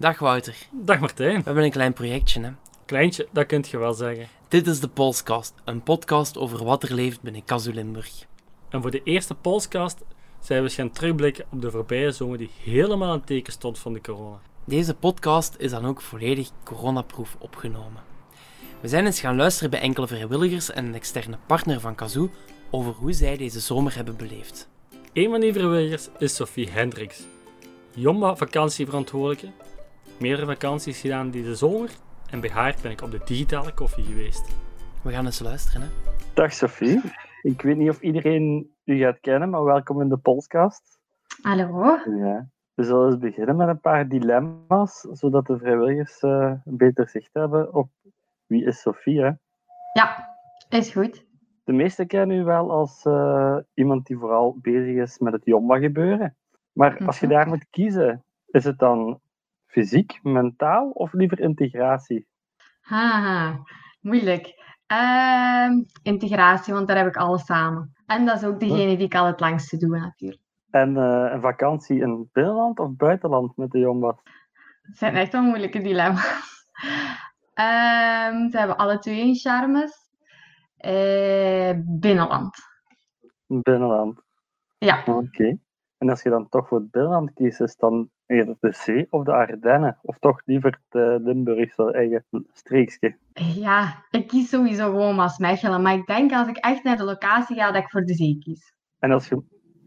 Dag Wouter. Dag Martijn. We hebben een klein projectje, hè. Kleintje, dat kunt je wel zeggen. Dit is de Polscast, een podcast over wat er leeft binnen Kazu Limburg. En voor de eerste Polscast zijn we eens gaan terugblikken op de voorbije zomer die helemaal in teken stond van de corona. Deze podcast is dan ook volledig coronaproof opgenomen. We zijn eens gaan luisteren bij enkele vrijwilligers en een externe partner van Kazoo over hoe zij deze zomer hebben beleefd. Een van die vrijwilligers is Sophie Hendricks, Jomba vakantieverantwoordelijke. Meerdere vakanties gedaan deze zomer en bij haar ben ik op de digitale koffie geweest. We gaan eens luisteren, hè. Dag Sophie. Ik weet niet of iedereen u gaat kennen, maar welkom in de podcast. Hallo. Ja. We zullen eens beginnen met een paar dilemma's, zodat de vrijwilligers eh, een beter zicht hebben op wie is Sophie. Hè? Ja, is goed. De meesten kennen u wel als eh, iemand die vooral bezig is met het Jomba gebeuren. Maar als je Mhm. daar moet kiezen, is het dan fysiek, mentaal of liever integratie? Haha, moeilijk. Ehm, integratie, want daar heb ik alles samen. En dat is ook degene die ik al het langste doe, natuurlijk. En eh, een vakantie in binnenland of buitenland met de Jomba's? Het zijn echt wel moeilijke dilemma's. Ehm, ze hebben alle twee hun charmes. Eh, binnenland. Binnenland. Ja, Oké. En als je dan toch voor het binnenland kiest, is dan eerder de zee of de Ardennen? Of toch liever het Limburgse eigen streekje? ja, ik kies sowieso gewoon Maasmechelen. Maar ik denk als ik echt naar de locatie ga, dat ik voor de zee kies. En als je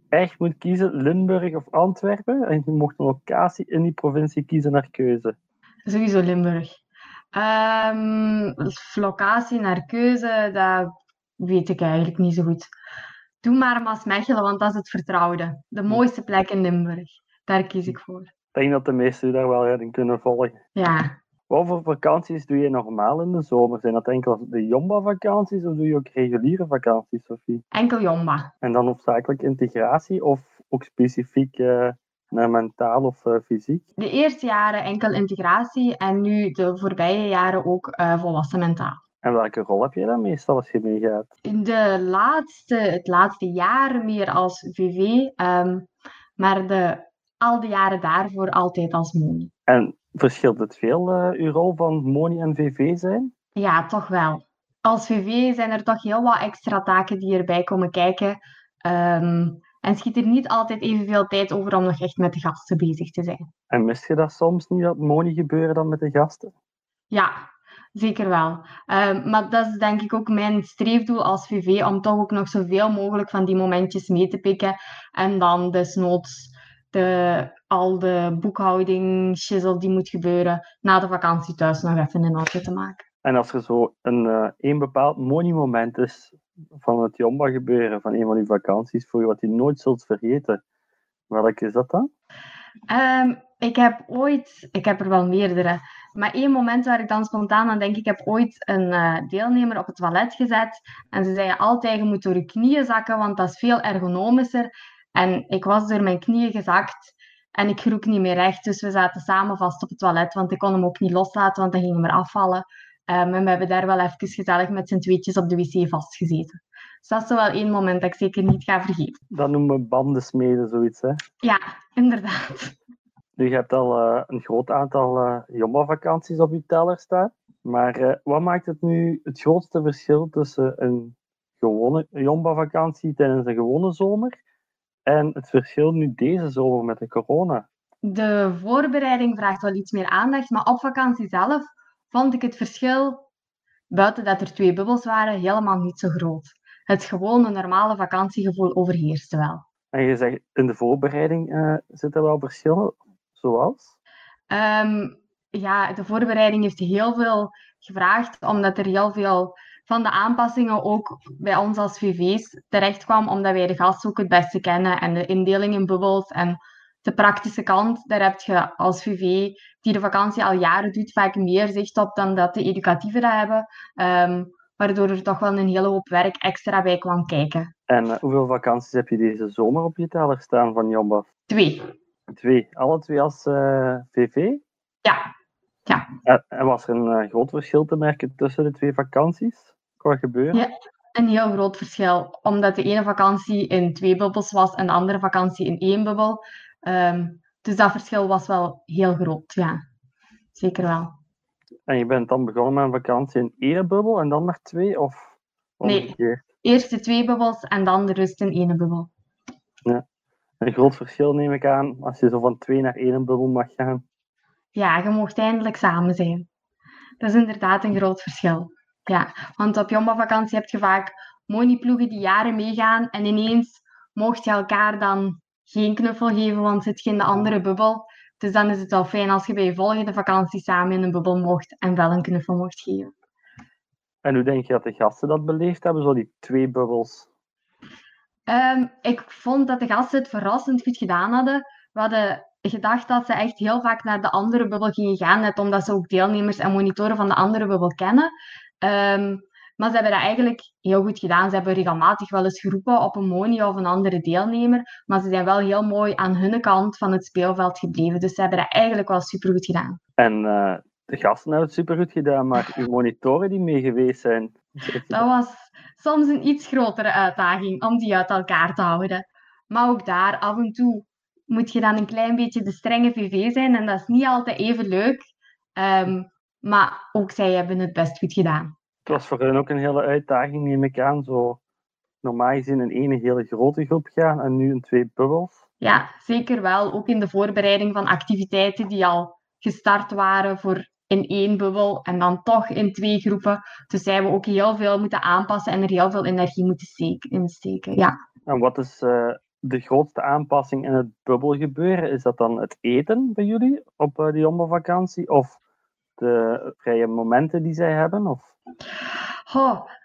echt moet kiezen, Limburg of Antwerpen, en je mocht een locatie in die provincie kiezen naar keuze. Sowieso Limburg. Ehm, locatie naar keuze, dat weet ik eigenlijk niet zo goed. Doe maar Maasmechelen, want dat is het vertrouwde. De mooiste plek in Limburg. Daar kies ik voor. Ik denk dat de meesten daar wel in kunnen volgen. Ja. Wat voor vakanties doe je normaal in de zomer? Zijn dat enkel de Jomba-vakanties of doe je ook reguliere vakanties, Sophie? Enkel Jomba. En dan hoofdzakelijk integratie of ook specifiek eh, naar mentaal of eh, fysiek? De eerste jaren enkel integratie en nu de voorbije jaren ook eh, volwassen mentaal. En welke rol heb je dan meestal als je meegaat? In de laatste, het laatste jaar meer als VV, ehm, maar de, al de jaren daarvoor altijd als Moni. En verschilt het veel, eh, uw rol van Moni en VV zijn? Ja, toch wel. Als VV zijn er toch heel wat extra taken die erbij komen kijken. Ehm, en schiet er niet altijd evenveel tijd over om nog echt met de gasten bezig te zijn. En mist je dat soms niet, dat Moni gebeuren dan met de gasten? Ja, zeker wel. Ehm, maar dat is denk ik ook mijn streefdoel als VV, om toch ook nog zoveel mogelijk van die momentjes mee te pikken. En dan desnoods de, al de boekhouding, shizzle die moet gebeuren, na de vakantie thuis nog even in orde te maken. En als er zo een, eh één bepaald Moni-moment is van het Jomba gebeuren, van een van die vakanties voor je, wat je nooit zult vergeten, welk is dat dan? Ehm, ik heb ooit, ik heb er wel meerdere, maar één moment waar ik dan spontaan aan denk, ik heb ooit een eh, deelnemer op het toilet gezet en ze zeiden altijd, je moet door je knieën zakken, want dat is veel ergonomischer. En ik was door mijn knieën gezakt en ik groek niet meer recht, dus we zaten samen vast op het toilet, want ik kon hem ook niet loslaten, want dan ging hij maar afvallen. Ehm, en we hebben daar wel even gezellig met z'n tweetjes op de wc vastgezeten. Dus dat is wel één moment dat ik zeker niet ga vergeten. Dat noemen we bandensmeden, zoiets. Hè? Ja, inderdaad. Nu, je hebt al eh, een groot aantal eh Jomba-vakanties op je teller staan. Maar eh, wat maakt het nu het grootste verschil tussen een gewone Jomba-vakantie tijdens een gewone zomer en het verschil nu deze zomer met de corona? De voorbereiding vraagt wel iets meer aandacht, maar op vakantie zelf vond ik het verschil, buiten dat er twee bubbels waren, helemaal niet zo groot. Het gewone normale vakantiegevoel overheerste wel. En je zegt, in de voorbereiding eh, zitten wel verschillen, zoals? Ehm, ja, de voorbereiding heeft heel veel gevraagd, omdat er heel veel van de aanpassingen ook bij ons als VV's terecht kwam, omdat wij de gasten ook het beste kennen en de indeling in bubbels en de praktische kant, daar heb je als VV die de vakantie al jaren doet vaak meer zicht op dan dat de educatieven dat hebben, Ehm, waardoor er toch wel een hele hoop werk extra bij kwam kijken. En eh, hoeveel vakanties heb je deze zomer op je teller staan van Jomba? Twee. Twee. Alle twee als eh, VV? Ja, En, en was er een eh, groot verschil te merken tussen de twee vakanties? Qua gebeuren? Ja. een heel groot verschil, omdat de ene vakantie in twee bubbels was en de andere vakantie in één bubbel. Ehm, dus dat verschil was wel heel groot, ja. zeker wel. En je bent dan begonnen met een vakantie in één bubbel en dan naar twee? Of Nee. Eerst de twee bubbels en dan de rust in één bubbel. Een groot verschil neem ik aan als je zo van twee naar één bubbel mag gaan. Ja, je mocht eindelijk samen zijn. Dat is inderdaad een groot verschil. Ja, want op Jomba-vakantie heb je vaak moniploegen die jaren meegaan en ineens mocht je elkaar dan geen knuffel geven, want zit je in de andere bubbel. Dus dan is het wel fijn als je bij je volgende vakantie samen in een bubbel mocht en wel een knuffel mocht geven. En hoe denk je dat de gasten dat beleefd hebben, zo die twee bubbels? Ehm, ik vond dat de gasten het verrassend goed gedaan hadden. We hadden gedacht dat ze echt heel vaak naar de andere bubbel gingen gaan, net omdat ze ook deelnemers en monitoren van de andere bubbel kennen. Ehm, maar ze hebben dat eigenlijk heel goed gedaan. Ze hebben regelmatig wel eens geroepen op een moni of een andere deelnemer, maar ze zijn wel heel mooi aan hun kant van het speelveld gebleven. Dus ze hebben dat eigenlijk wel supergoed gedaan. En eh, de gasten hebben het supergoed gedaan, maar uw monitoren die mee geweest zijn, Dat was soms een iets grotere uitdaging om die uit elkaar te houden. Maar ook daar, af en toe, moet je dan een klein beetje de strenge VV zijn. En dat is niet altijd even leuk. Ehm, maar ook zij hebben het best goed gedaan. het was voor hen ook een hele uitdaging, neem ik aan. Zo normaal gezien in één hele grote groep gaan en nu in twee bubbels. Ja, zeker wel. Ook in de voorbereiding van activiteiten die al gestart waren voor in één bubbel en dan toch in twee groepen. Dus zij hebben ook heel veel moeten aanpassen en er heel veel energie moeten steken- in steken. Ja. En wat is eh, de grootste aanpassing in het bubbelgebeuren? Is dat dan het eten bij jullie op eh, die vakantie Of de vrije momenten die zij hebben? Of...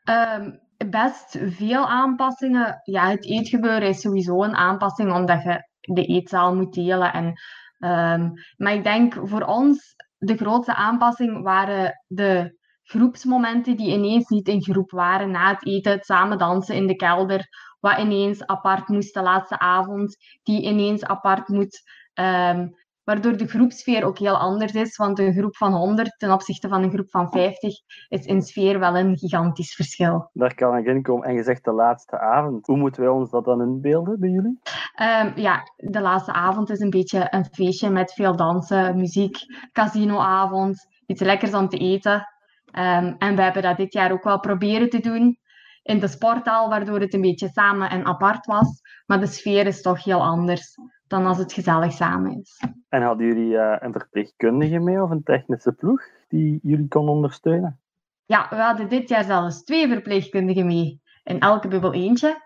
Ehm, best veel aanpassingen. Ja, het eetgebeuren is sowieso een aanpassing, omdat je de eetzaal moet delen. En, ehm, maar ik denk voor ons, de grootste aanpassing waren de groepsmomenten die ineens niet in groep waren. Na het eten, het samen dansen in de kelder, wat ineens apart moest de laatste avond, die ineens apart moet. ehm, waardoor de groepsfeer ook heel anders is, want een groep van 100 ten opzichte van een groep van 50 is in sfeer wel een gigantisch verschil. Daar kan ik in komen. En je zegt de laatste avond. Hoe moeten wij ons dat dan inbeelden bij jullie? Ehm, ja, de laatste avond is een beetje een feestje met veel dansen, muziek, casinoavond, iets lekkers om te eten. Ehm, en we hebben dat dit jaar ook wel proberen te doen in de sporthal, waardoor het een beetje samen en apart was. Maar de sfeer is toch heel anders dan als het gezellig samen is. En hadden jullie eh, een verpleegkundige mee of een technische ploeg die jullie kon ondersteunen? Ja, we hadden dit jaar zelfs twee verpleegkundigen mee. In elke bubbel eentje.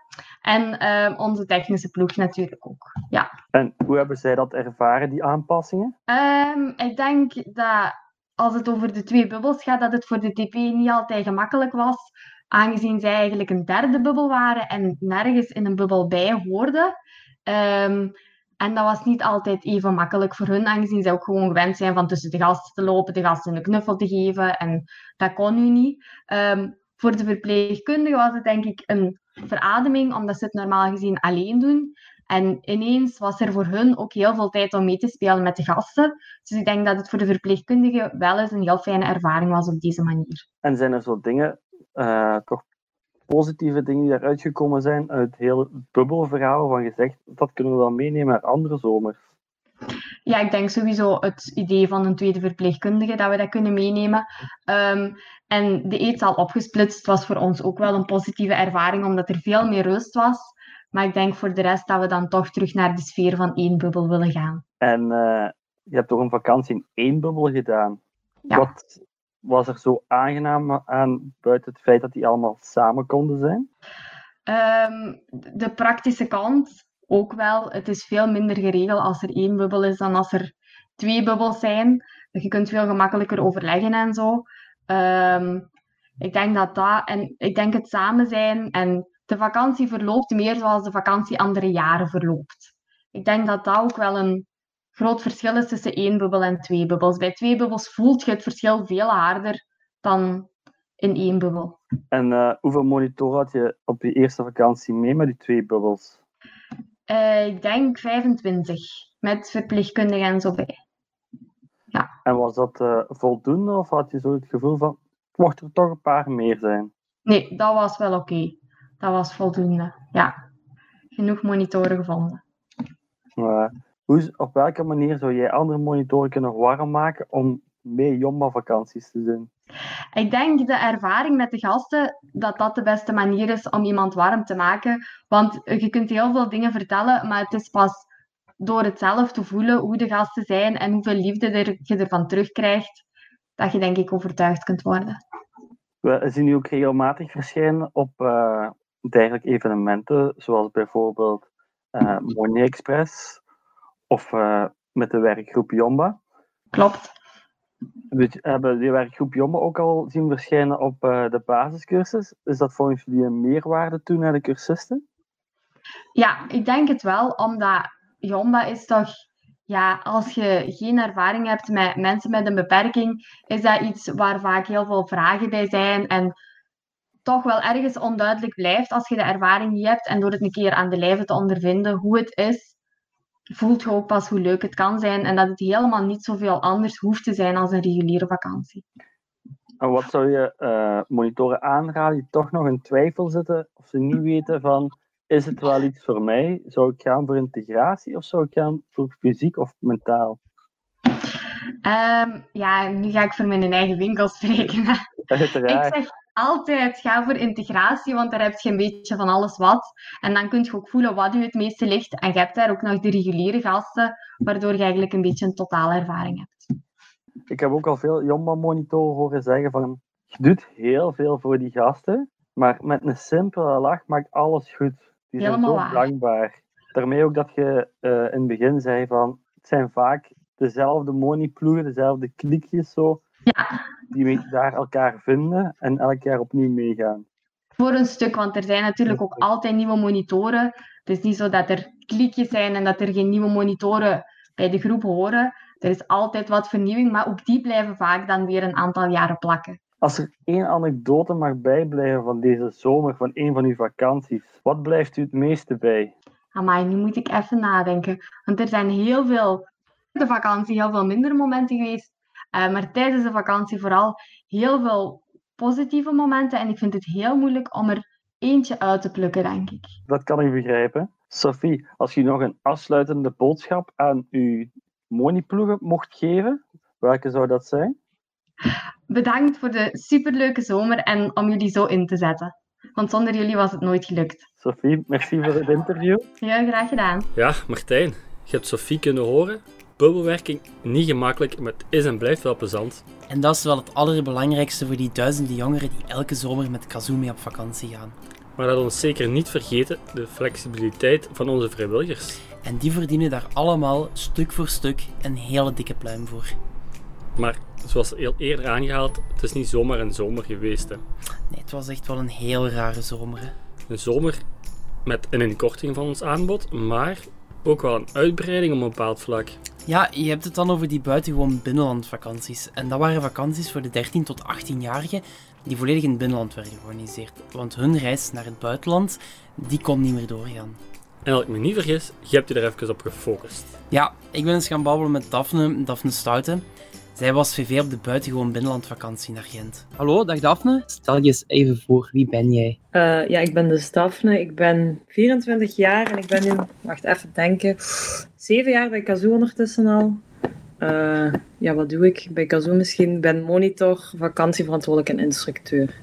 En ehm, onze technische ploeg natuurlijk ook. Ja. En hoe hebben zij dat ervaren, die aanpassingen? Ehm, ik denk dat als het over de twee bubbels gaat, dat het voor de TP niet altijd gemakkelijk was. Aangezien zij eigenlijk een derde bubbel waren en nergens in een bubbel bij hoorden. Ehm, en dat was niet altijd even makkelijk voor hun, aangezien zij ook gewoon gewend zijn van tussen de gasten te lopen, de gasten een knuffel te geven. En dat kon nu niet. Ehm, voor de verpleegkundigen was het denk ik een verademing, omdat ze het normaal gezien alleen doen. En ineens was er voor hun ook heel veel tijd om mee te spelen met de gasten. Dus ik denk dat het voor de verpleegkundigen wel eens een heel fijne ervaring was op deze manier. En zijn er zo dingen, eh, toch positieve dingen die eruit gekomen zijn uit heel het bubbelverhaal van gezegd, dat kunnen we wel meenemen naar andere zomers? Ja, ik denk sowieso het idee van een tweede verpleegkundige, dat we dat kunnen meenemen. Ehm, en de eetzaal opgesplitst was voor ons ook wel een positieve ervaring, omdat er veel meer rust was. Maar ik denk voor de rest dat we dan toch terug naar de sfeer van één bubbel willen gaan. En eh, je hebt toch een vakantie in één bubbel gedaan. Ja. Wat was er zo aangenaam aan, buiten het feit dat die allemaal samen konden zijn? Ehm, de praktische kant ook wel. Het is veel minder geregeld als er één bubbel is dan als er twee bubbels zijn. Je kunt veel gemakkelijker overleggen en zo. Ehm, ik denk dat dat, en ik denk het samen zijn en de vakantie verloopt meer zoals de vakantie andere jaren verloopt. Ik denk dat dat ook wel een groot verschil is tussen één bubbel en twee bubbels. Bij twee bubbels voelt je het verschil veel harder dan in één bubbel. En eh, hoeveel monitoren had je op je eerste vakantie mee met die twee bubbels? Eh, ik denk 25, met verpleegkundigen en zo bij. En was dat eh, voldoende of had je zo het gevoel van, mocht er toch een paar meer zijn? Nee, dat was wel oké. Dat was voldoende. Ja, genoeg monitoren gevonden. Hoe, op welke manier zou jij andere monitoren kunnen warm maken om mee Jomba-vakanties te doen? Ik denk de ervaring met de gasten, dat dat de beste manier is om iemand warm te maken. Want je kunt heel veel dingen vertellen, maar het is pas door het zelf te voelen hoe de gasten zijn en hoeveel liefde er, je ervan terugkrijgt, dat je denk ik overtuigd kunt worden. We zien nu ook regelmatig verschijnen op uh, dergelijke evenementen, zoals bijvoorbeeld uh, Money Express of uh, met de werkgroep Jomba. Klopt. We hebben die werkgroep Jomba ook al zien verschijnen op uh, de basiscursus. Is dat volgens jullie een meerwaarde toe naar de cursisten? Ja, ik denk het wel, omdat Jomba is toch ja, als je geen ervaring hebt met mensen met een beperking, is dat iets waar vaak heel veel vragen bij zijn en toch wel ergens onduidelijk blijft als je de ervaring niet hebt en door het een keer aan de lijve te ondervinden hoe het is, voelt je ook pas hoe leuk het kan zijn en dat het helemaal niet zoveel anders hoeft te zijn als een reguliere vakantie. En wat zou je uh, monitoren aanraden die toch nog in twijfel zitten of ze niet weten van is het wel iets voor mij? Zou ik gaan voor integratie of zou ik gaan voor fysiek of mentaal? Um, ja, nu ga ik voor mijn eigen winkel spreken. Uiteraard. Ik zeg altijd ga voor integratie, want daar heb je een beetje van alles wat. En dan kun je ook voelen wat je het meeste ligt. En je hebt daar ook nog de reguliere gasten, waardoor je eigenlijk een beetje een totale ervaring hebt. Ik heb ook al veel Jomba-monitoren horen zeggen van je doet heel veel voor die gasten, maar met een simpele lach maakt alles goed. Die zijn Helemaal zo waar. dankbaar. Daarmee ook dat je uh, in het begin zei van het zijn vaak dezelfde moneyploegen, dezelfde klikjes zo, Ja, die daar elkaar vinden en elk jaar opnieuw meegaan. voor een stuk, want er zijn natuurlijk ook altijd nieuwe monitoren. Het is niet zo dat er klikjes zijn en dat er geen nieuwe monitoren bij de groep horen. Er is altijd wat vernieuwing, maar ook die blijven vaak dan weer een aantal jaren plakken. Als er één anekdote mag bijblijven van deze zomer, van een van uw vakanties, wat blijft u het meeste bij? Amai, nu moet ik even nadenken. Want er zijn heel veel, de vakantie, heel veel minder momenten geweest. Uh, maar tijdens de vakantie vooral heel veel positieve momenten. En ik vind het heel moeilijk om er eentje uit te plukken, denk ik. Dat kan ik begrijpen. Sophie, als je nog een afsluitende boodschap aan uw moneyploegen mocht geven, welke zou dat zijn? Bedankt voor de superleuke zomer en om jullie zo in te zetten. Want zonder jullie was het nooit gelukt. Sophie, merci voor het interview. Heel graag gedaan. Ja, Martijn, je hebt Sophie kunnen horen. Bubbelwerking niet gemakkelijk, maar het is en blijft wel plezant. En dat is wel het allerbelangrijkste voor die duizenden jongeren die elke zomer met Kazoo mee op vakantie gaan. Maar laat ons zeker niet vergeten de flexibiliteit van onze vrijwilligers. En die verdienen daar allemaal stuk voor stuk een hele dikke pluim voor. Maar zoals heel eerder aangehaald, het is niet zomaar een zomer geweest. Hè. Nee, het was echt wel een heel rare zomer. Hè. Een zomer met een inkorting van ons aanbod, maar ook wel een uitbreiding op een bepaald vlak. Ja, je hebt het dan over die buitengewoon binnenlandvakanties. En dat waren vakanties voor de 13 tot 18-jarigen die volledig in het binnenland werden georganiseerd. Want hun reis naar het buitenland, die kon niet meer doorgaan. En als ik me niet vergis, je hebt je er even op gefocust. Ja, ik ben eens gaan babbelen met Daphne, Daphne Stouten. Zij was VV op de buitengewoon binnenlandvakantie naar Gent. Hallo, dag Daphne. Stel je eens even voor, wie ben jij? Uh, ja, ik ben dus Daphne. Ik ben 24 jaar en ik ben nu, wacht even denken, zeven jaar bij Kazoo ondertussen al. Uh, ja, wat doe ik bij Kazoo misschien? Ik ben monitor, vakantieverantwoordelijk en instructeur.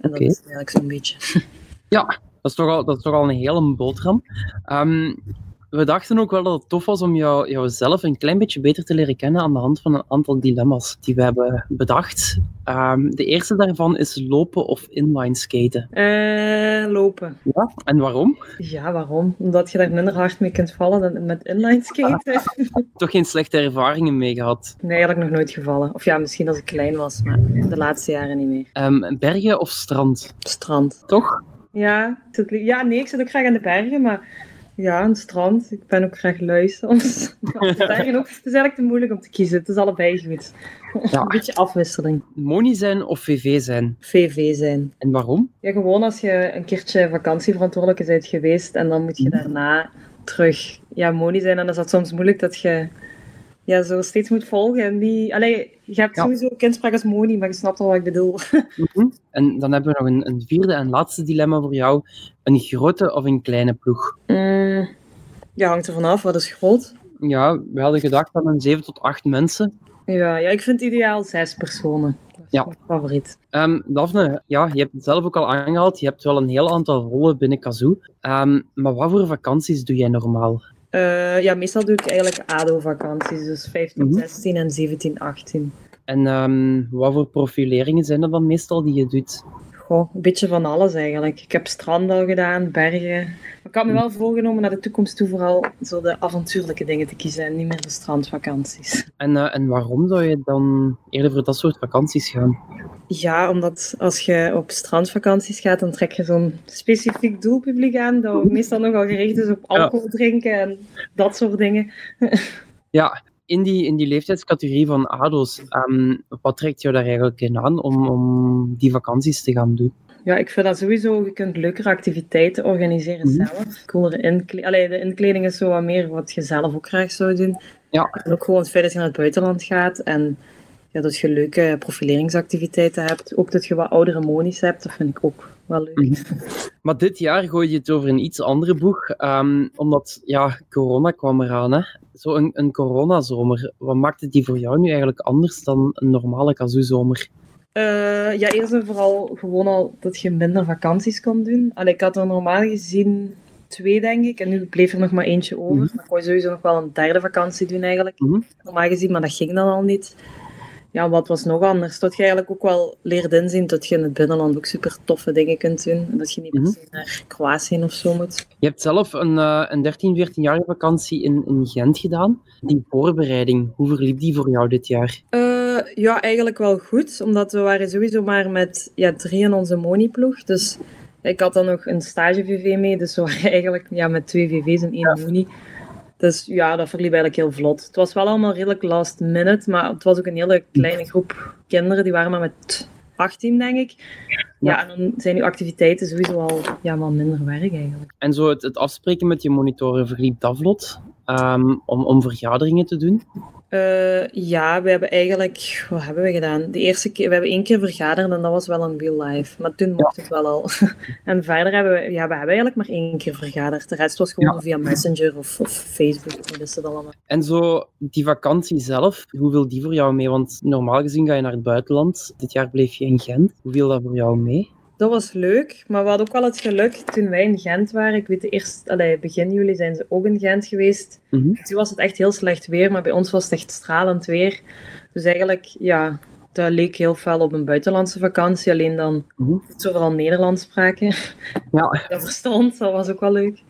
En dat is eigenlijk zo'n beetje. Ja, dat is toch al, dat is toch al een hele boterham. Ehm, we dachten ook wel dat het tof was om jou, jouzelf een klein beetje beter te leren kennen aan de hand van een aantal dilemma's die we hebben bedacht. Ehm, de eerste daarvan is lopen of inline skaten. Eh, lopen. Ja, en waarom? Ja, waarom? Omdat je daar minder hard mee kunt vallen dan met inline skaten. Toch geen slechte ervaringen mee gehad. Nee, had ik nog nooit gevallen. Of ja, misschien als ik klein was, maar de laatste jaren niet meer. Ehm, bergen of strand? Strand. Toch? Ja, ja, nee, ik zit ook graag aan de bergen, maar ja, een strand. Ik ben ook graag lui soms. Ook. Het is eigenlijk te moeilijk om te kiezen. Het is allebei goed. Ja. Een beetje afwisseling. Moni zijn of VV zijn? VV zijn. En waarom? Ja, gewoon als je een keertje vakantieverantwoordelijke bent geweest en dan moet je daarna terug ja, moni zijn. En dan is dat soms moeilijk dat je ja, zo steeds moet volgen. En die, allee, je hebt Ja. sowieso kindspraak als moni, maar je snapt al wat ik bedoel. Mhm. En dan hebben we nog een, een vierde en laatste dilemma voor jou. Een grote of een kleine ploeg? Mm, ja, hangt er vanaf. Wat is groot? Ja, we hadden gedacht aan een 7 tot 8 mensen. Ja, ja, ik vind ideaal zes personen. Dat is Ja. mijn favoriet. Ehm, Daphne, ja, je hebt het zelf ook al aangehaald. Je hebt wel een heel aantal rollen binnen Kazoo. Ehm, maar wat voor vakanties doe jij normaal? Eh, ja, meestal doe ik eigenlijk ADO-vakanties, dus 15, Mhm. 16 en 17, 18. En ehm, wat voor profileringen zijn er dan meestal die je doet? Goh, een beetje van alles eigenlijk. Ik heb strand al gedaan, bergen. Maar ik had me wel voorgenomen naar de toekomst toe vooral zo de avontuurlijke dingen te kiezen en niet meer de strandvakanties. En, eh, en waarom zou je dan eerder voor dat soort vakanties gaan? Ja, omdat als je op strandvakanties gaat, dan trek je zo'n specifiek doelpubliek aan, dat meestal nogal gericht is op alcohol drinken en dat soort dingen. Ja, in die, in die leeftijdscategorie van ADO's, ehm, wat trekt jou daar eigenlijk in aan om, om die vakanties te gaan doen? Ja, ik vind dat sowieso, je kunt leukere activiteiten organiseren Mhm. zelf. Coolere inkleding. Allee, de inkleding is zo wat meer wat je zelf ook graag zou doen. Ja. En ook gewoon het feit dat je naar het buitenland gaat en ja, dat je leuke profileringsactiviteiten hebt. Ook dat je wat oudere monies hebt, dat vind ik ook wel leuk. Mhm. Maar dit jaar gooi je het over een iets andere boeg, ehm, omdat ja, corona kwam eraan. Hè? Zo een, een coronazomer, wat maakte die voor jou nu eigenlijk anders dan een normale kazoo-zomer? Eh, ja, eerst en vooral gewoon al dat je minder vakanties kon doen. Allee, ik had er normaal gezien twee, denk ik. En nu bleef er nog maar eentje over. Mhm. Maar ik wou sowieso nog wel een derde vakantie doen eigenlijk. Mhm. Normaal gezien, maar dat ging dan al niet. Ja, wat was nog anders? Dat je eigenlijk ook wel leert inzien dat je in het binnenland ook super toffe dingen kunt doen. En dat je niet se naar Kroatië of zo moet. Je hebt zelf een, eh, een 13, 14-jarige vakantie in, in Gent gedaan. Die voorbereiding, hoe verliep die voor jou dit jaar? Eh, ja, eigenlijk wel goed. Omdat we waren sowieso maar met ja, drie in onze moniploeg. Dus ik had dan nog een stage-VV mee. Dus we waren eigenlijk ja, met twee VV's en één moni. Dus ja, dat verliep eigenlijk heel vlot. Het was wel allemaal redelijk last minute. Maar het was ook een hele kleine groep kinderen. Die waren maar met 18, denk ik. Ja, en dan zijn die activiteiten sowieso al ja, wel minder werk eigenlijk. En zo het, het afspreken met je monitoren verliep dat vlot? ehm, om, om vergaderingen te doen? Eh, ja, we hebben eigenlijk, wat hebben we gedaan? De eerste keer, we hebben één keer vergaderd en dat was wel in real life. Maar toen mocht het wel al. en verder hebben we, ja, we hebben eigenlijk maar één keer vergaderd. De rest was gewoon via Messenger of, of Facebook, hoe is het allemaal. En zo die vakantie zelf, hoe viel die voor jou mee? Want normaal gezien ga je naar het buitenland. Dit jaar bleef je in Gent. Hoe viel dat voor jou mee? Dat was leuk, maar we hadden ook wel het geluk toen wij in Gent waren. Ik weet de eerst, allee, begin juli zijn ze ook in Gent geweest. Mhm. Toen was het echt heel slecht weer, maar bij ons was het echt stralend weer. Dus eigenlijk, ja, dat leek heel veel op een buitenlandse vakantie. Alleen dan Mhm. zo vooral Nederlands spraken. Ja, Dat verstond, dat was ook wel leuk.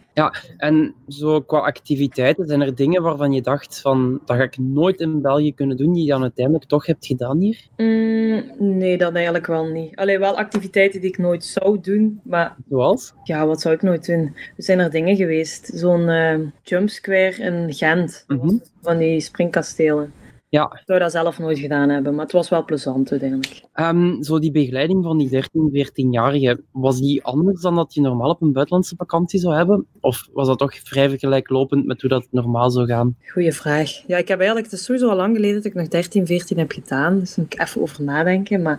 En zo qua activiteiten, zijn er dingen waarvan je dacht van, dat ga ik nooit in België kunnen doen, die je dan uiteindelijk toch hebt gedaan hier? Mm, nee, dat eigenlijk wel niet. Alleen wel activiteiten die ik nooit zou doen, maar Zoals? ja, wat zou ik nooit doen? Er zijn er dingen geweest. Zo'n eh jump square in Gent, Mhm. van die springkastelen. Ja, Ik zou dat zelf nooit gedaan hebben, maar het was wel plezant uiteindelijk. Ehm, zo die begeleiding van die 13, 14-jarigen, was die anders dan dat je normaal op een buitenlandse vakantie zou hebben? Of was dat toch vrij vergelijklopend met hoe dat normaal zou gaan? Goeie vraag. Ja, ik heb eigenlijk, het is sowieso al lang geleden dat ik nog 13, 14 heb gedaan, dus daar moet ik even over nadenken. Maar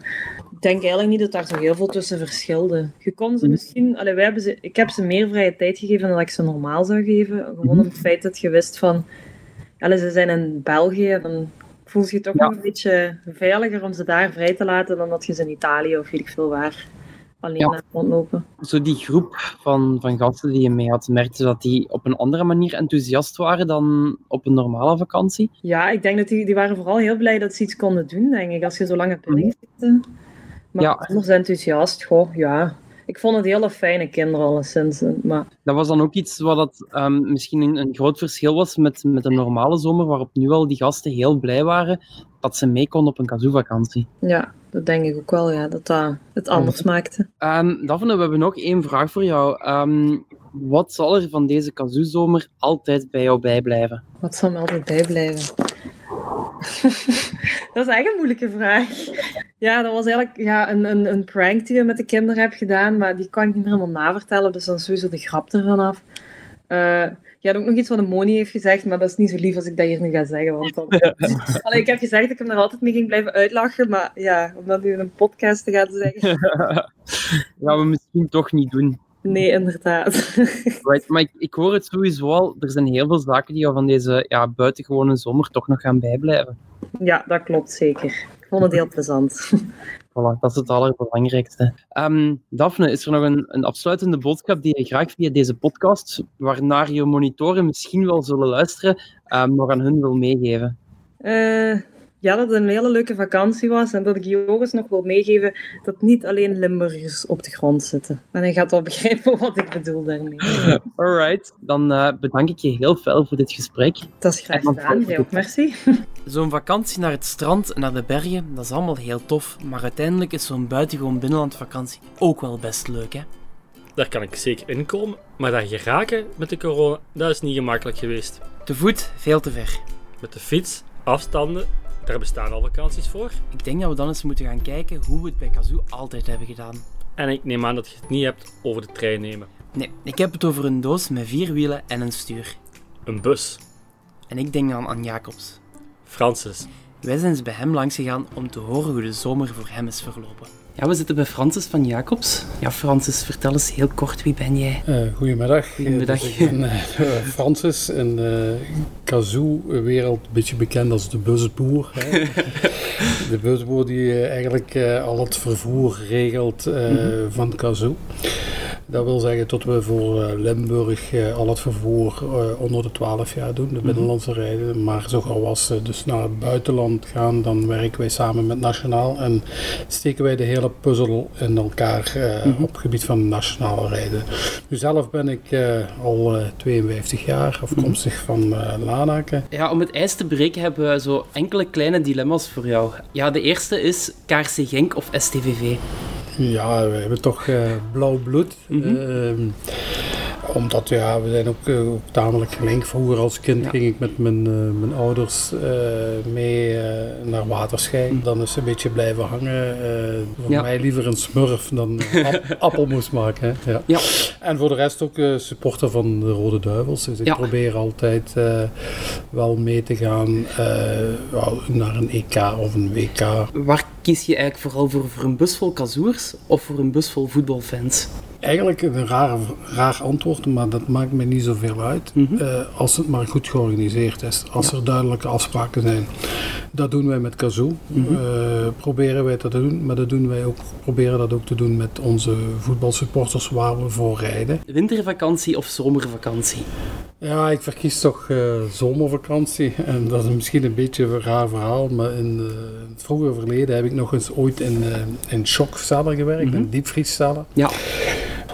ik denk eigenlijk niet dat daar zo heel veel tussen verschilde. Je kon ze Mhm. misschien, allee, wij hebben ze, ik heb ze meer vrije tijd gegeven dan dat ik ze normaal zou geven. Gewoon Mhm. om het feit dat je wist van, allee, ze zijn in België, dan voel je je toch Ja. een beetje veiliger om ze daar vrij te laten dan dat je ze in Italië of weet ik veel waar alleen Ja. rondlopen. Zo die groep van, van gasten die je mee had, merkte dat die op een andere manier enthousiast waren dan op een normale vakantie? Ja, ik denk dat die, die waren vooral heel blij dat ze iets konden doen, denk ik, als je zo lang hebt binnengezeten. Maar Ja. anders enthousiast, goh, ja. Ik vond het hele fijne kinderen alleszins. Maar Dat was dan ook iets wat dat, ehm, misschien een, een groot verschil was met, met een normale zomer, waarop nu al die gasten heel blij waren dat ze mee konden op een kazoo-vakantie. ja, dat denk ik ook wel, ja, dat dat het anders maakte. Ehm Daphne, we hebben nog één vraag voor jou. Ehm, wat zal er van deze kazoo-zomer altijd bij jou bijblijven? Wat zal me altijd bijblijven? dat is echt een moeilijke vraag. Ja, dat was eigenlijk ja, een, een, een prank die we met de kinderen hebben gedaan, maar die kan ik niet meer helemaal navertellen, dus dan is sowieso de grap ervan af. Eh je had ook nog iets wat de Moni heeft gezegd, maar dat is niet zo lief als ik dat hier nu ga zeggen. Want dan... Allee, ik heb gezegd dat ik hem er altijd mee ging blijven uitlachen, maar ja, om dat nu in een podcast te gaan zeggen. gaan we misschien toch niet doen. Nee, inderdaad. Right, maar ik, ik hoor het sowieso al. Er zijn heel veel zaken die jou van deze ja, buitengewone zomer toch nog gaan bijblijven. ja, dat klopt zeker. Ik vond het heel plezant. Voilà, dat is het allerbelangrijkste. Ehm Daphne, is er nog een, een afsluitende boodschap die je graag via deze podcast, waarnaar je monitoren misschien wel zullen luisteren, ehm, nog aan hun wil meegeven? Eh, ja, dat het een hele leuke vakantie was en dat ik Joris nog wil meegeven dat niet alleen Limburgers op de grond zitten. En hij gaat wel begrijpen wat ik bedoel daarmee. Alright, dan eh, bedank ik je heel veel voor dit gesprek. Dat is graag gedaan. Jij ook, merci. Zo'n vakantie naar het strand en naar de bergen, dat is allemaal heel tof, maar uiteindelijk is zo'n buitengewoon binnenlandvakantie ook wel best leuk, hè? Daar kan ik zeker inkomen, maar daar geraken met de corona, dat is niet gemakkelijk geweest. Te voet, veel te ver. Met de fiets, afstanden, daar bestaan al vakanties voor. Ik denk dat we dan eens moeten gaan kijken hoe we het bij Kazoo altijd hebben gedaan. En ik neem aan dat je het niet hebt over de trein nemen. Nee, ik heb het over een doos met vier wielen en een stuur. Een bus. En ik denk dan aan Jacobs. Francis. Wij zijn eens bij hem langs gegaan om te horen hoe de zomer voor hem is verlopen. Ja, we zitten bij Francis van Jacobs. Ja, Francis, vertel eens heel kort, wie ben jij? Uh, goedemiddag. Goedemiddag. Uh, dus ik ben uh, Francis in de kazoo-wereld een beetje bekend als de busboer. de busboer die eigenlijk al het vervoer regelt mm -hmm. van kazoo. Dat wil zeggen dat we voor Limburg al het vervoer onder de 12 jaar doen, de binnenlandse mm -hmm. rijden. Maar zo gauw als ze dus naar het buitenland gaan, dan werken wij samen met Nationaal en steken wij de hele puzzel in elkaar uh, mm -hmm. op het gebied van nationale rijden. Nu zelf ben ik uh, al uh, 52 jaar, afkomstig mm -hmm. van Lanaken. Ja, om het ijs te breken hebben we zo enkele kleine dilemma's voor jou. Ja, de eerste is KRC Genk of STVV? Ja, we hebben toch blauw bloed. Mm -hmm omdat ja, we zijn ook, uh, ook tamelijk gelijk. Vroeger als kind ja. ging ik met mijn, uh, mijn ouders uh, mee naar Waterschei. Mm. Dan is ze een beetje blijven hangen. voor ja. mij liever een smurf dan ap appelmoes maken. Hè. Ja. ja. En voor de rest ook supporter van de Rode Duivels. Dus ik probeer altijd wel mee te gaan naar een EK of een WK. Waar kies je eigenlijk vooral voor? Voor een bus vol kazoers of voor een bus vol voetbalfans? Eigenlijk een raar, raar antwoord, maar dat maakt me niet zoveel uit. Mm -hmm. uh, als het maar goed georganiseerd is. Als ja. er duidelijke afspraken zijn. Dat doen wij met Kazoo. Mm -hmm. uh, proberen wij dat te doen. Maar dat doen wij ook, proberen dat ook te doen met onze voetbalsupporters waar we voor rijden. Wintervakantie of zomervakantie? Ja, ik verkies toch uh, zomervakantie. En dat is misschien een beetje een raar verhaal. Maar in, het vroege verleden heb ik nog eens ooit in, in shockcellen gewerkt. Mm -hmm. In diepvriescellen. Ja.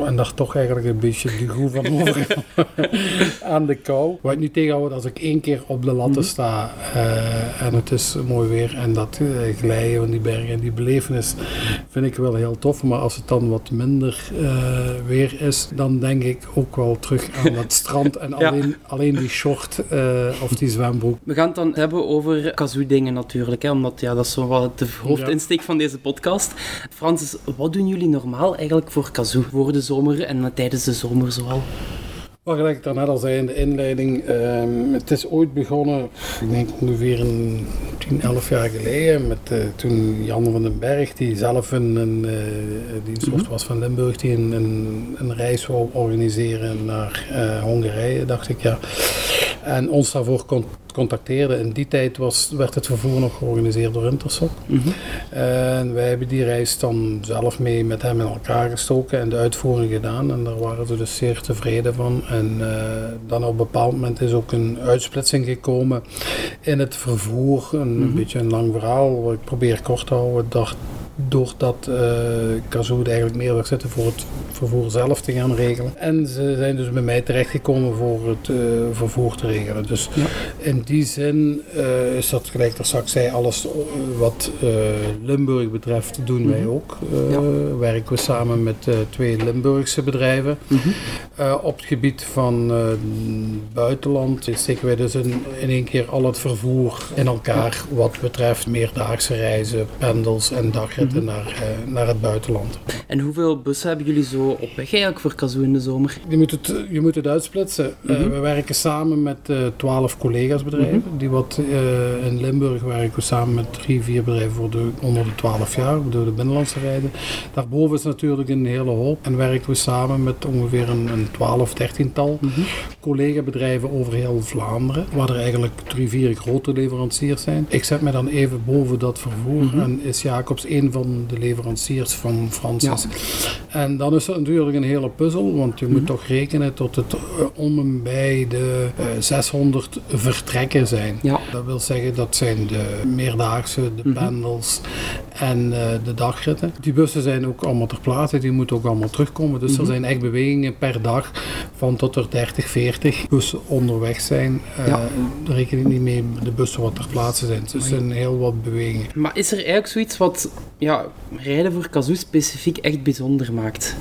En daar toch eigenlijk een beetje de groe van over aan de kou. Wat ik nu tegenhoud als ik één keer op de latten sta uh, en het is mooi weer en dat uh, glijden van die bergen en die belevenis vind ik wel heel tof. Maar als het dan wat minder uh, weer is, dan denk ik ook wel terug aan dat strand en ja. alleen, alleen die short of die zwembroek. We gaan het dan hebben over kazoo-dingen natuurlijk, hè, omdat ja, dat is zo wat de hoofdinsteek ja. van deze podcast. Francis, wat doen jullie normaal eigenlijk voor kazoo? Zomer en tijdens de zomer zoal? Wat gelijk ik daarnet al zei in de inleiding, um, het is ooit begonnen, ik denk ongeveer een 10, 11 jaar geleden, met uh, toen Jan van den Berg, die zelf een, een uh, diensthoofd was van Limburg, die een, een, een reis wou organiseren naar uh, Hongarije, dacht ik ja. En ons daarvoor kon In die tijd was, werd het vervoer nog georganiseerd door Intersoc. Mm -hmm. En wij hebben die reis dan zelf mee met hem in elkaar gestoken en de uitvoering gedaan. En daar waren ze dus zeer tevreden van. En uh, dan op een bepaald moment is ook een uitsplitsing gekomen in het vervoer. Een, mm -hmm. beetje een lang verhaal, ik probeer kort te houden. Dacht, doordat uh, Kazoo eigenlijk meer wil zitten voor het vervoer zelf te gaan regelen. En ze zijn dus bij mij terechtgekomen voor het uh, vervoer te regelen. Dus ja. in die zin uh, is dat gelijk dat straks zei, alles wat Limburg betreft doen mm -hmm. wij ook. Ja. Werken we samen met twee Limburgse bedrijven. Mm -hmm. op het gebied van buitenland steken wij dus in, in één keer al het vervoer in elkaar wat betreft meerdaagse reizen, pendels en dagrit naar, eh, naar het buitenland. En hoeveel bussen hebben jullie zo op weg eigenlijk voor Kazoo in de zomer? Je moet het, je moet het uitsplitsen. Eh, Mhm. we werken samen met eh, twaalf collega's-bedrijven. Die wat, eh, in Limburg werken we samen met drie, vier bedrijven voor de, onder de 12 jaar, door de binnenlandse rijden. Daarboven is natuurlijk een hele hoop. En werken we samen met ongeveer een, een 12, 13-tal Mhm. collega-bedrijven over heel Vlaanderen. Waar er eigenlijk drie, vier grote leveranciers zijn. Ik zet me dan even boven dat vervoer. Mhm. En is Jacobs een van de leveranciers van Francis. En dan is dat natuurlijk een hele puzzel, want je moet Mhm. toch rekenen tot het eh, om en bij de eh, 600 vertrekken zijn. Ja. Dat wil zeggen, dat zijn de meerdaagse, de Mhm. pendels en eh, de dagritten. Die bussen zijn ook allemaal ter plaatse, die moeten ook allemaal terugkomen. Dus Mhm. er zijn echt bewegingen per dag van tot er 30, 40 bussen onderweg zijn. Eh Ja. Daar reken ik niet mee de bussen wat ter plaatse zijn. Dus er zijn heel wat bewegingen. Maar is er eigenlijk zoiets wat ja, rijden voor Kazoo specifiek echt bijzonder maakt?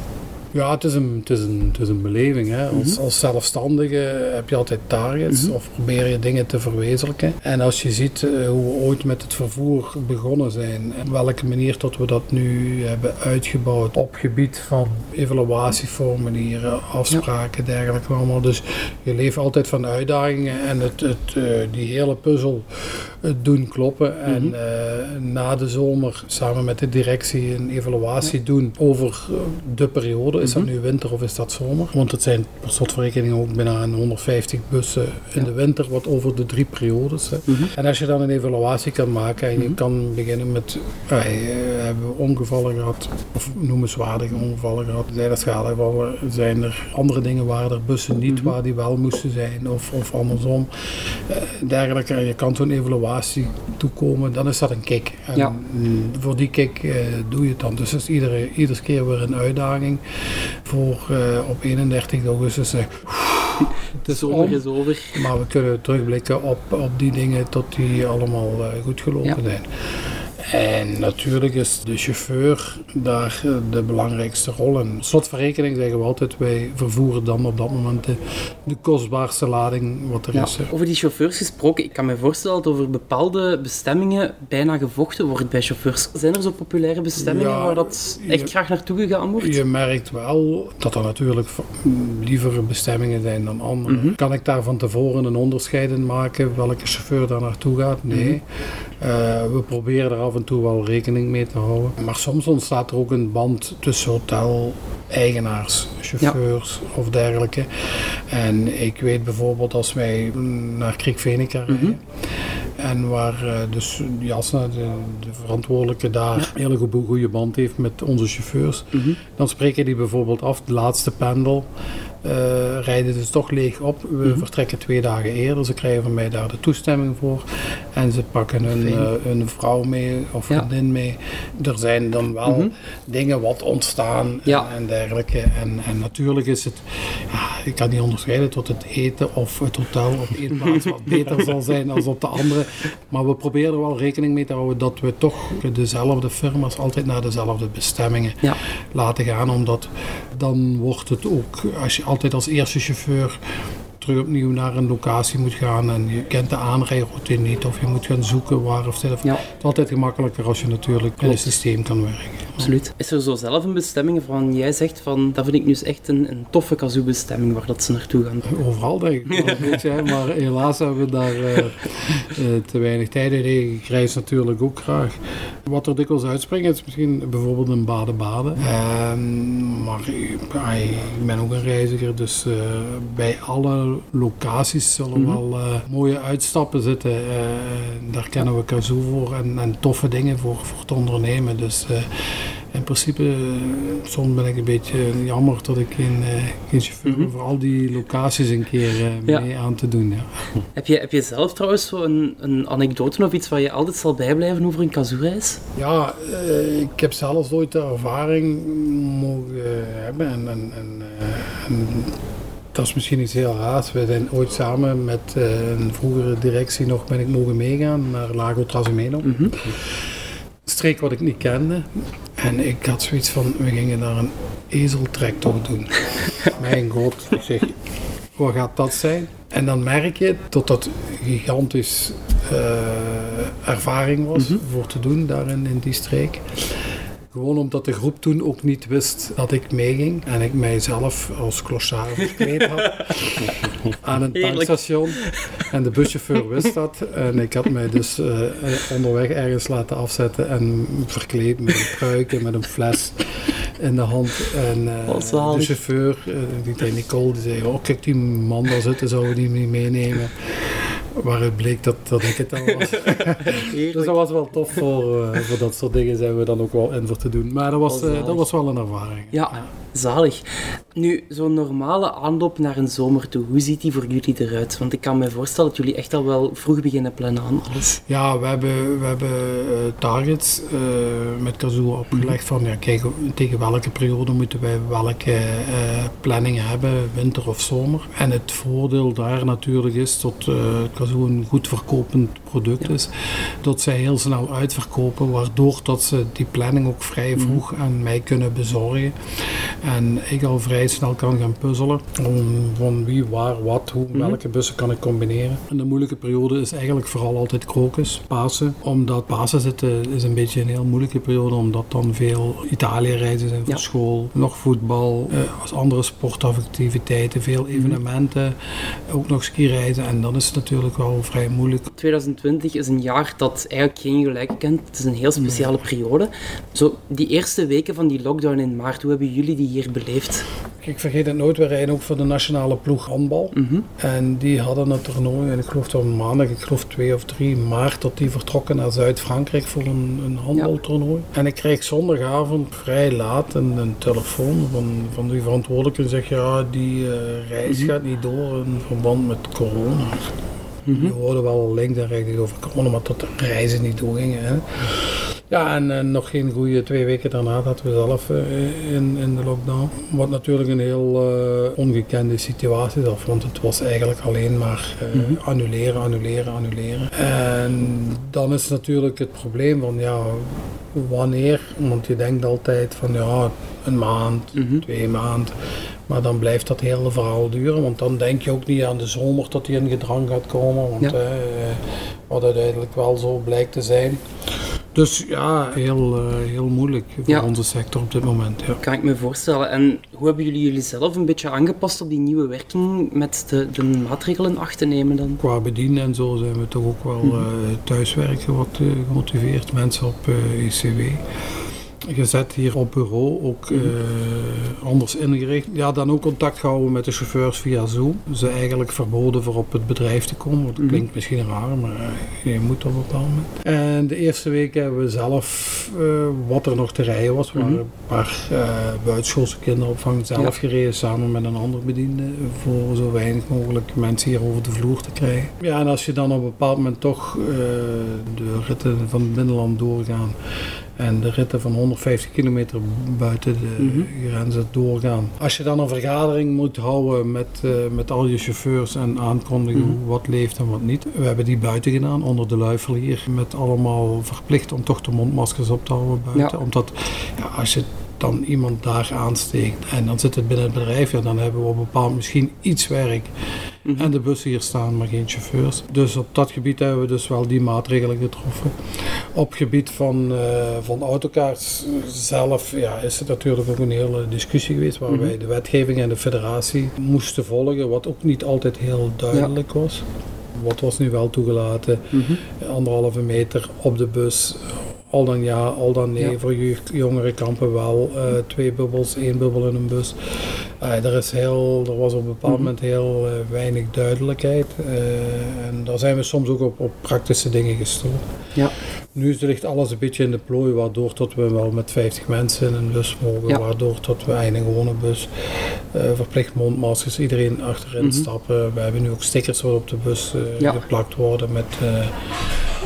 Ja, het is een, het is een, het is een beleving. Hè. Als, Mhm. als zelfstandige heb je altijd targets Mhm. of probeer je dingen te verwezenlijken. En als je ziet eh, hoe we ooit met het vervoer begonnen zijn en op welke manier tot we dat nu hebben uitgebouwd op gebied van evaluatieformulieren, afspraken, dergelijke allemaal. Dus je leeft altijd van uitdagingen en het, het, eh, die hele puzzel het doen kloppen. En Mhm. eh, na de zomer samen met de directie een evaluatie doen over eh, de periode. Is dat Mhm. nu winter of is dat zomer? Want het zijn per slotverrekening ook bijna een 150 bussen in Ja. de winter, wat over de drie periodes. Hè. Mhm. En als je dan een evaluatie kan maken en je kan beginnen met, eh, hebben we ongevallen gehad, of noemenswaardige ongevallen gehad, zijn er schadegevallen, zijn er andere dingen waar er bussen niet waar die wel moesten zijn, of, of andersom. Eh, dergelijke, en je kan zo'n evaluatie toekomen, dan is dat een kick. En Ja. voor die kick eh, doe je het dan. Dus het is iedere, iedere keer weer een uitdaging voor eh, op 31 augustus. eh, het is om, is over. maar we kunnen terugblikken op, op die dingen tot die allemaal eh, goed gelopen Ja. zijn. En natuurlijk is de chauffeur daar eh, de belangrijkste rol in. Slotverrekening zeggen we altijd, wij vervoeren dan op dat moment de, de kostbaarste lading wat er Ja. is. hè. Over die chauffeurs gesproken, ik kan me voorstellen dat over bepaalde bestemmingen bijna gevochten wordt bij chauffeurs. Zijn er zo populaire bestemmingen Ja, waar dat echt je- graag naartoe gegaan wordt? Je merkt wel dat er natuurlijk lievere bestemmingen zijn dan andere. Mhm. Kan ik daar van tevoren een onderscheid in maken welke chauffeur daar naartoe gaat? Nee. Mhm. We proberen er af en toe wel rekening mee te houden. Maar soms ontstaat er ook een band tussen hotel-eigenaars, chauffeurs of dergelijke. En ik weet bijvoorbeeld als wij naar Kriekvenica Mhm. rijden. En waar eh, dus Jasna, de, de verantwoordelijke daar, een hele goede, goede band heeft met onze chauffeurs. Mhm. Dan spreken die bijvoorbeeld af, de laatste pendel. Eh, rijden dus toch leeg op. We Mhm. vertrekken twee dagen eerder. Ze krijgen van mij daar de toestemming voor. En ze pakken hun, eh, hun vrouw mee of Ja. vriendin mee. Er zijn dan wel Mhm. dingen wat ontstaan Ja. en, en dergelijke. En, en natuurlijk is het, ja, ik kan niet onderscheiden tot het eten of het hotel op één plaats wat beter zal zijn dan op de andere. Maar we proberen er wel rekening mee te houden dat we toch dezelfde firma's altijd naar dezelfde bestemmingen laten gaan. Omdat dan wordt het ook, als je altijd als eerste chauffeur terug opnieuw naar een locatie moet gaan en je kent de aanrijroute niet of je moet gaan zoeken waar of Ja. Het is altijd gemakkelijker als je natuurlijk in een systeem kan werken. Absoluut. Is er zo zelf een bestemming waarvan jij zegt van dat vind ik nu eens echt een, een toffe kazoo-bestemming waar dat ze naartoe gaan? Overal denk ik wel een beetje, hè, maar helaas hebben we daar eh, eh, te weinig tijd in. Ik reis natuurlijk ook graag. Wat er dikwijls uitspringt is misschien bijvoorbeeld een baden-baden. Ehm, maar ik, ben ook een reiziger, dus eh, bij alle locaties zullen Mhm. wel eh, mooie uitstappen zitten. Eh, daar kennen we Kazoo voor en, en toffe dingen voor, voor te ondernemen. Dus eh, in principe, eh, soms ben ik een beetje jammer dat ik geen, eh, geen chauffeur Mhm. ben voor al die locaties een keer eh, Ja. mee aan te doen. Ja. Heb je, heb je zelf trouwens zo een, een anekdote of iets waar je altijd zal bijblijven over een kazoo-reis? Ja, ik heb zelfs ooit de ervaring mogen hebben. En, en, en, en dat is misschien iets heel raars. We zijn ooit samen met een vroegere directie nog ben ik mogen meegaan naar Lago Trasimeno. Mhm. Een streek wat ik niet kende. En ik had zoiets van, we gingen daar een ezeltrektocht doen. Mijn god, ik zeg, wat gaat dat zijn? En dan merk je dat dat gigantisch eh, ervaring was Mhm. voor te doen daar in, in die streek. Gewoon omdat de groep toen ook niet wist dat ik meeging. En ik mijzelf als klossaar verkleed had aan een tankstation. En de buschauffeur wist dat. En ik had mij dus eh, onderweg ergens laten afzetten en verkleed met een pruik en met een fles in de hand. En eh, zalig. de chauffeur, eh, die zei Nicole, die zei, oh kijk die man daar zitten, zouden we die niet meenemen. Waaruit bleek dat, dat ik het dan was. Dus dat was wel tof voor, eh, voor dat soort dingen zijn we dan ook wel in voor te doen. Maar dat was, eh, dat was wel een ervaring. Ja, zalig. Nu, zo'n normale aanloop naar een zomer toe, hoe ziet die voor jullie eruit? Want ik kan me voorstellen dat jullie echt al wel vroeg beginnen plannen aan alles. Ja, we hebben, we hebben eh, targets eh, met Kazoo opgelegd van ja, kijk, tegen welke periode moeten wij welke eh, planningen hebben, winter of zomer. En het voordeel daar natuurlijk is dat eh Kazoo een goed verkopend product is, dat zij heel snel uitverkopen, waardoor dat ze die planning ook vrij vroeg aan mij kunnen bezorgen. En ik al vrij snel kan gaan puzzelen om van wie, waar, wat, hoe, welke bussen kan ik combineren. En de moeilijke periode is eigenlijk vooral altijd krokus, Pasen. Omdat Pasen zitten is een beetje een heel moeilijke periode, omdat dan veel Italië-reizen zijn voor Ja. school, nog voetbal, eh, als andere sportactiviteiten, veel evenementen, ook nog skireizen. En dan is het natuurlijk wel vrij moeilijk 2020 is een jaar dat eigenlijk geen gelijke kent. Het is een heel speciale periode. Zo, die eerste weken van die lockdown in maart, hoe hebben jullie die hier beleefd? Ik vergeet het nooit, we rijden ook voor de nationale ploeg handbal. Mhm. En die hadden het toernooi, en ik geloof dat maandag, ik geloof 2 of 3 maart, dat die vertrokken naar Zuid-Frankrijk voor een, een handbaltoernooi. En ik kreeg zondagavond vrij laat een, een telefoon van, van die verantwoordelijke die zegt, ja, die eh, reis gaat niet door in verband met corona. Je hoorde wel links en rechts over corona, maar dat de reizen niet doorgingen. Hè. Ja, en eh, nog geen goede twee weken daarna zaten we zelf eh, in, in de lockdown. Wat natuurlijk een heel eh, ongekende situatie was, want het was eigenlijk alleen maar eh, annuleren, annuleren, annuleren. En dan is natuurlijk het probleem van ja, wanneer? Want je denkt altijd van ja, een maand, Mhm. twee maanden. Maar dan blijft dat hele verhaal duren, want dan denk je ook niet aan de zomer dat die in gedrang gaat komen. Want Ja. eh, wat uiteindelijk wel zo blijkt te zijn. Dus ja, heel, eh, heel moeilijk voor Ja. onze sector op dit moment. Ja. Kan ik me voorstellen. En hoe hebben jullie jullie zelf een beetje aangepast op die nieuwe werking met de, de maatregelen acht te nemen dan? Qua bedienen en zo zijn we toch ook wel Mhm. eh, thuiswerken wat gemotiveerd. Mensen op ECW. Gezet hier op bureau, ook Mhm. eh, anders ingericht. Ja, dan ook contact gehouden met de chauffeurs via Zoom. Ze eigenlijk verboden voor op het bedrijf te komen. Dat Mhm. klinkt misschien raar, maar eh, je moet op een bepaald moment. En de eerste week hebben we zelf eh, wat er nog te rijden was. We Mhm. waren een paar buitenschoolse kinderopvang zelf gereden samen met een ander bediende. Voor zo weinig mogelijk mensen hier over de vloer te krijgen. Ja, en als je dan op een bepaald moment toch de ritten van het binnenland doorgaan. En de ritten van 150 kilometer buiten de Mhm. grenzen doorgaan. Als je dan een vergadering moet houden met, eh, met al je chauffeurs en aankondigen Mhm. wat leeft en wat niet. We hebben die buiten gedaan, onder de luifel hier. Met allemaal verplicht om toch de mondmaskers op te houden buiten. Ja. Omdat ja, als je dan iemand daar aansteekt en dan zit het binnen het bedrijf, ja, dan hebben we op een bepaald misschien iets werk. Mhm. En de bussen hier staan, maar geen chauffeurs. Dus op dat gebied hebben we dus wel die maatregelen getroffen. Op gebied van, eh van autokaart zelf ja, is het natuurlijk ook een hele discussie geweest waar Mhm. wij de wetgeving en de federatie moesten volgen, wat ook niet altijd heel duidelijk was. Wat was nu wel toegelaten? Mhm. Anderhalve meter op de bus. Al dan ja, al dan nee. Ja. Voor jeugd- jongere kampen wel. eh, twee bubbels, één bubbel in een bus. Eh, er, is heel, er was op een bepaald Mhm. moment heel eh, weinig duidelijkheid. en daar zijn we soms ook op, op praktische dingen gestoord. Ja. Nu ligt alles een beetje in de plooi, waardoor tot we wel met 50 mensen in een bus mogen. Ja. Waardoor tot we in een gewone bus verplicht mondmaskers, iedereen achterin Mhm. stappen. We hebben nu ook stickers op de bus Ja. geplakt worden met,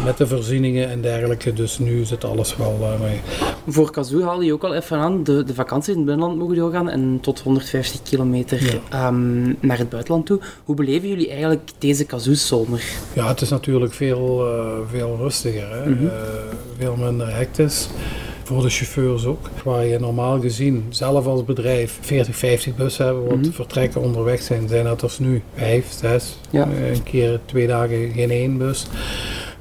met de voorzieningen en dergelijke. Dus nu zit alles wel eh, mee. Voor Kazoo haalde je ook al even aan, de, de vakanties in het binnenland mogen doorgaan en tot 150 kilometer ehm, naar het buitenland toe. Hoe beleven jullie eigenlijk deze Kazoo-zomer? Ja, het is natuurlijk veel, eh, veel rustiger. Hè? Mhm. Eh, veel minder hectisch. Voor de chauffeurs ook. Waar je normaal gezien zelf als bedrijf 40, 50 bussen hebben wat Mhm. vertrekken onderweg zijn. Zijn dat er nu 5, 6. Ja. een keer twee dagen geen één bus.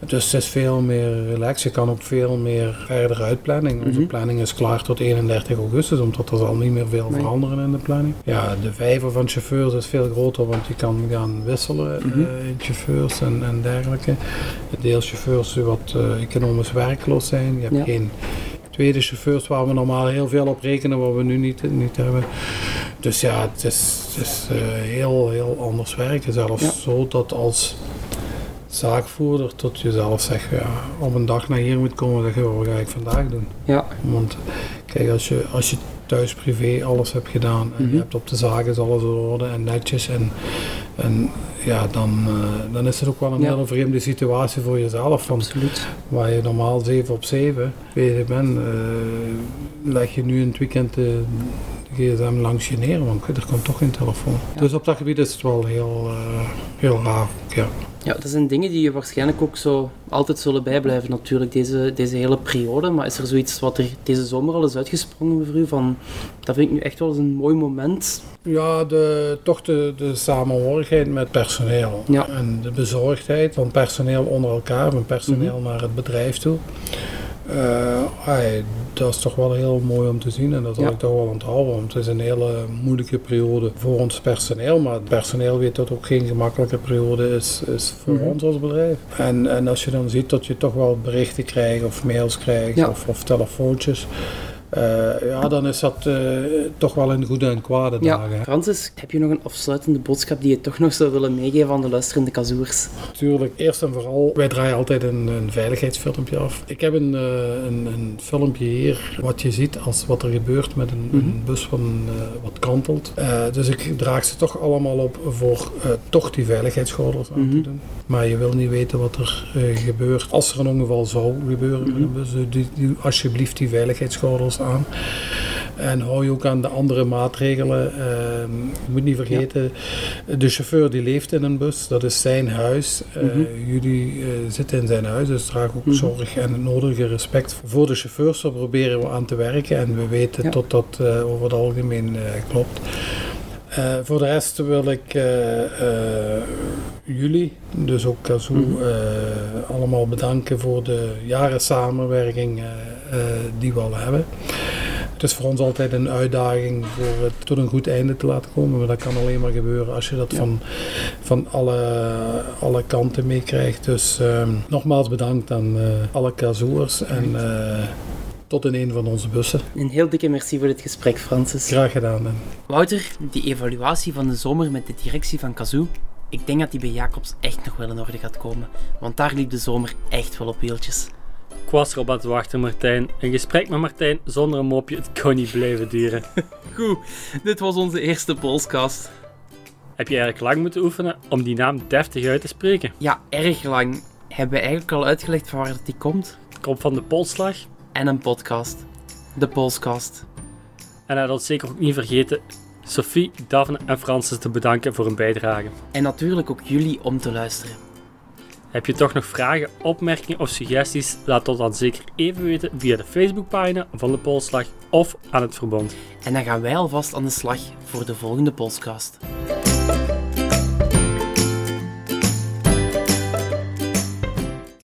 Dus het is veel meer relaxed. Je kan ook veel meer verder uitplannen. Onze Mhm. planning is klaar tot 31 augustus, omdat er zal niet meer veel Nee. veranderen in de planning. Ja, de vijver van chauffeurs is veel groter, want je kan gaan wisselen Mhm. eh, in chauffeurs en, en dergelijke. Deelchauffeurs die wat eh, economisch werkloos zijn. Je hebt Ja. geen tweede chauffeurs waar we normaal heel veel op rekenen, wat we nu niet, niet hebben. Dus ja, het is, het is eh, heel, heel anders werken. Zelfs Ja. zo dat als zaakvoerder tot jezelf zegt, ja, op een dag naar hier moet komen, zeg je, wat ga ik vandaag doen? Ja, Want kijk, als je, als je thuis privé alles hebt gedaan en Mhm. je hebt op de zaak is alles in orde en netjes en, en ja, dan, eh, dan is het ook wel een Ja. hele vreemde situatie voor jezelf. Want absoluut. waar je normaal 7 op 7 bezig bent, eh, leg je nu in het weekend de, de gsm langs je neer, want er komt toch geen telefoon. Ja. Dus op dat gebied is het wel heel, eh, heel raar. Ja. Ja, dat zijn dingen die je waarschijnlijk ook zo altijd zullen bijblijven natuurlijk, deze, deze hele periode. Maar is er zoiets wat er deze zomer al is uitgesprongen voor u van, dat vind ik nu echt wel eens een mooi moment. Ja, de, toch de, de samenhorigheid met personeel. Ja. En de bezorgdheid van personeel onder elkaar, van personeel Mhm. naar het bedrijf toe. Eh, ai, dat is toch wel heel mooi om te zien en dat Ja. ik toch wel onthouden. Want het is een hele moeilijke periode voor ons personeel, maar het personeel weet dat het ook geen gemakkelijke periode is, is voor Mhm. ons als bedrijf. En, en als je dan ziet dat je toch wel berichten krijgt of mails krijgt Ja. of, of telefoontjes. Eh, ja, dan is dat eh, toch wel in goede en kwade dagen. Ja, Francis, heb je nog een afsluitende boodschap die je toch nog zou willen meegeven aan de luisterende kazoers? Natuurlijk, eerst en vooral, wij draaien altijd een, een veiligheidsfilmpje af. Ik heb een, eh, een, een filmpje hier, wat je ziet als wat er gebeurt met een, een Mhm. bus van, eh, wat kantelt. Eh, dus ik draag ze toch allemaal op voor eh, toch die veiligheidsgordels aan te Mhm. doen. Maar je wil niet weten wat er gebeurt als er een ongeval zou gebeuren met Mhm. een bus. Dus die, die, alsjeblieft die veiligheidsgordels aan. En hou je ook aan de andere maatregelen. Ehm, je moet niet vergeten, de chauffeur die leeft in een bus, dat is zijn huis. Eh, Mhm. Jullie eh, zitten in zijn huis, dus draag ook Mhm. zorg en het nodige respect voor de chauffeurs. Daar proberen we aan te werken en we weten Ja. tot dat eh, over het algemeen klopt. Eh, voor de rest wil ik eh, eh, jullie, dus ook Kazoo, Mhm. allemaal bedanken voor de jaren samenwerking die we al hebben. Het is voor ons altijd een uitdaging voor het tot een goed einde te laten komen. Maar dat kan alleen maar gebeuren als je dat Ja. van, van alle, alle kanten meekrijgt. Dus ehm, nogmaals bedankt aan alle kazoers en tot in een van onze bussen. Een heel dikke merci voor dit gesprek, Francis. Graag gedaan. En Wouter, die evaluatie van de zomer met de directie van Kazoo, ik denk dat die bij Jacobs echt nog wel in orde gaat komen. Want daar liep de zomer echt wel op wieltjes. Ik was erop aan het wachten, Martijn. Een gesprek met Martijn zonder een mopje, het kon niet blijven duren. Goed, dit was onze eerste Polscast. Heb je eigenlijk lang moeten oefenen om die naam deftig uit te spreken? Ja, erg lang. Hebben we eigenlijk al uitgelegd van waar dat die komt? Het komt van de polsslag. En een podcast. De Polscast. En hij had zeker ook niet vergeten Sophie, Daphne en Francis te bedanken voor hun bijdrage. En natuurlijk ook jullie om te luisteren. Heb je toch nog vragen, opmerkingen of suggesties? Laat ons dan zeker even weten via de Facebookpagina van de Polsslag of aan het verbond. En dan gaan wij alvast aan de slag voor de volgende Polscast.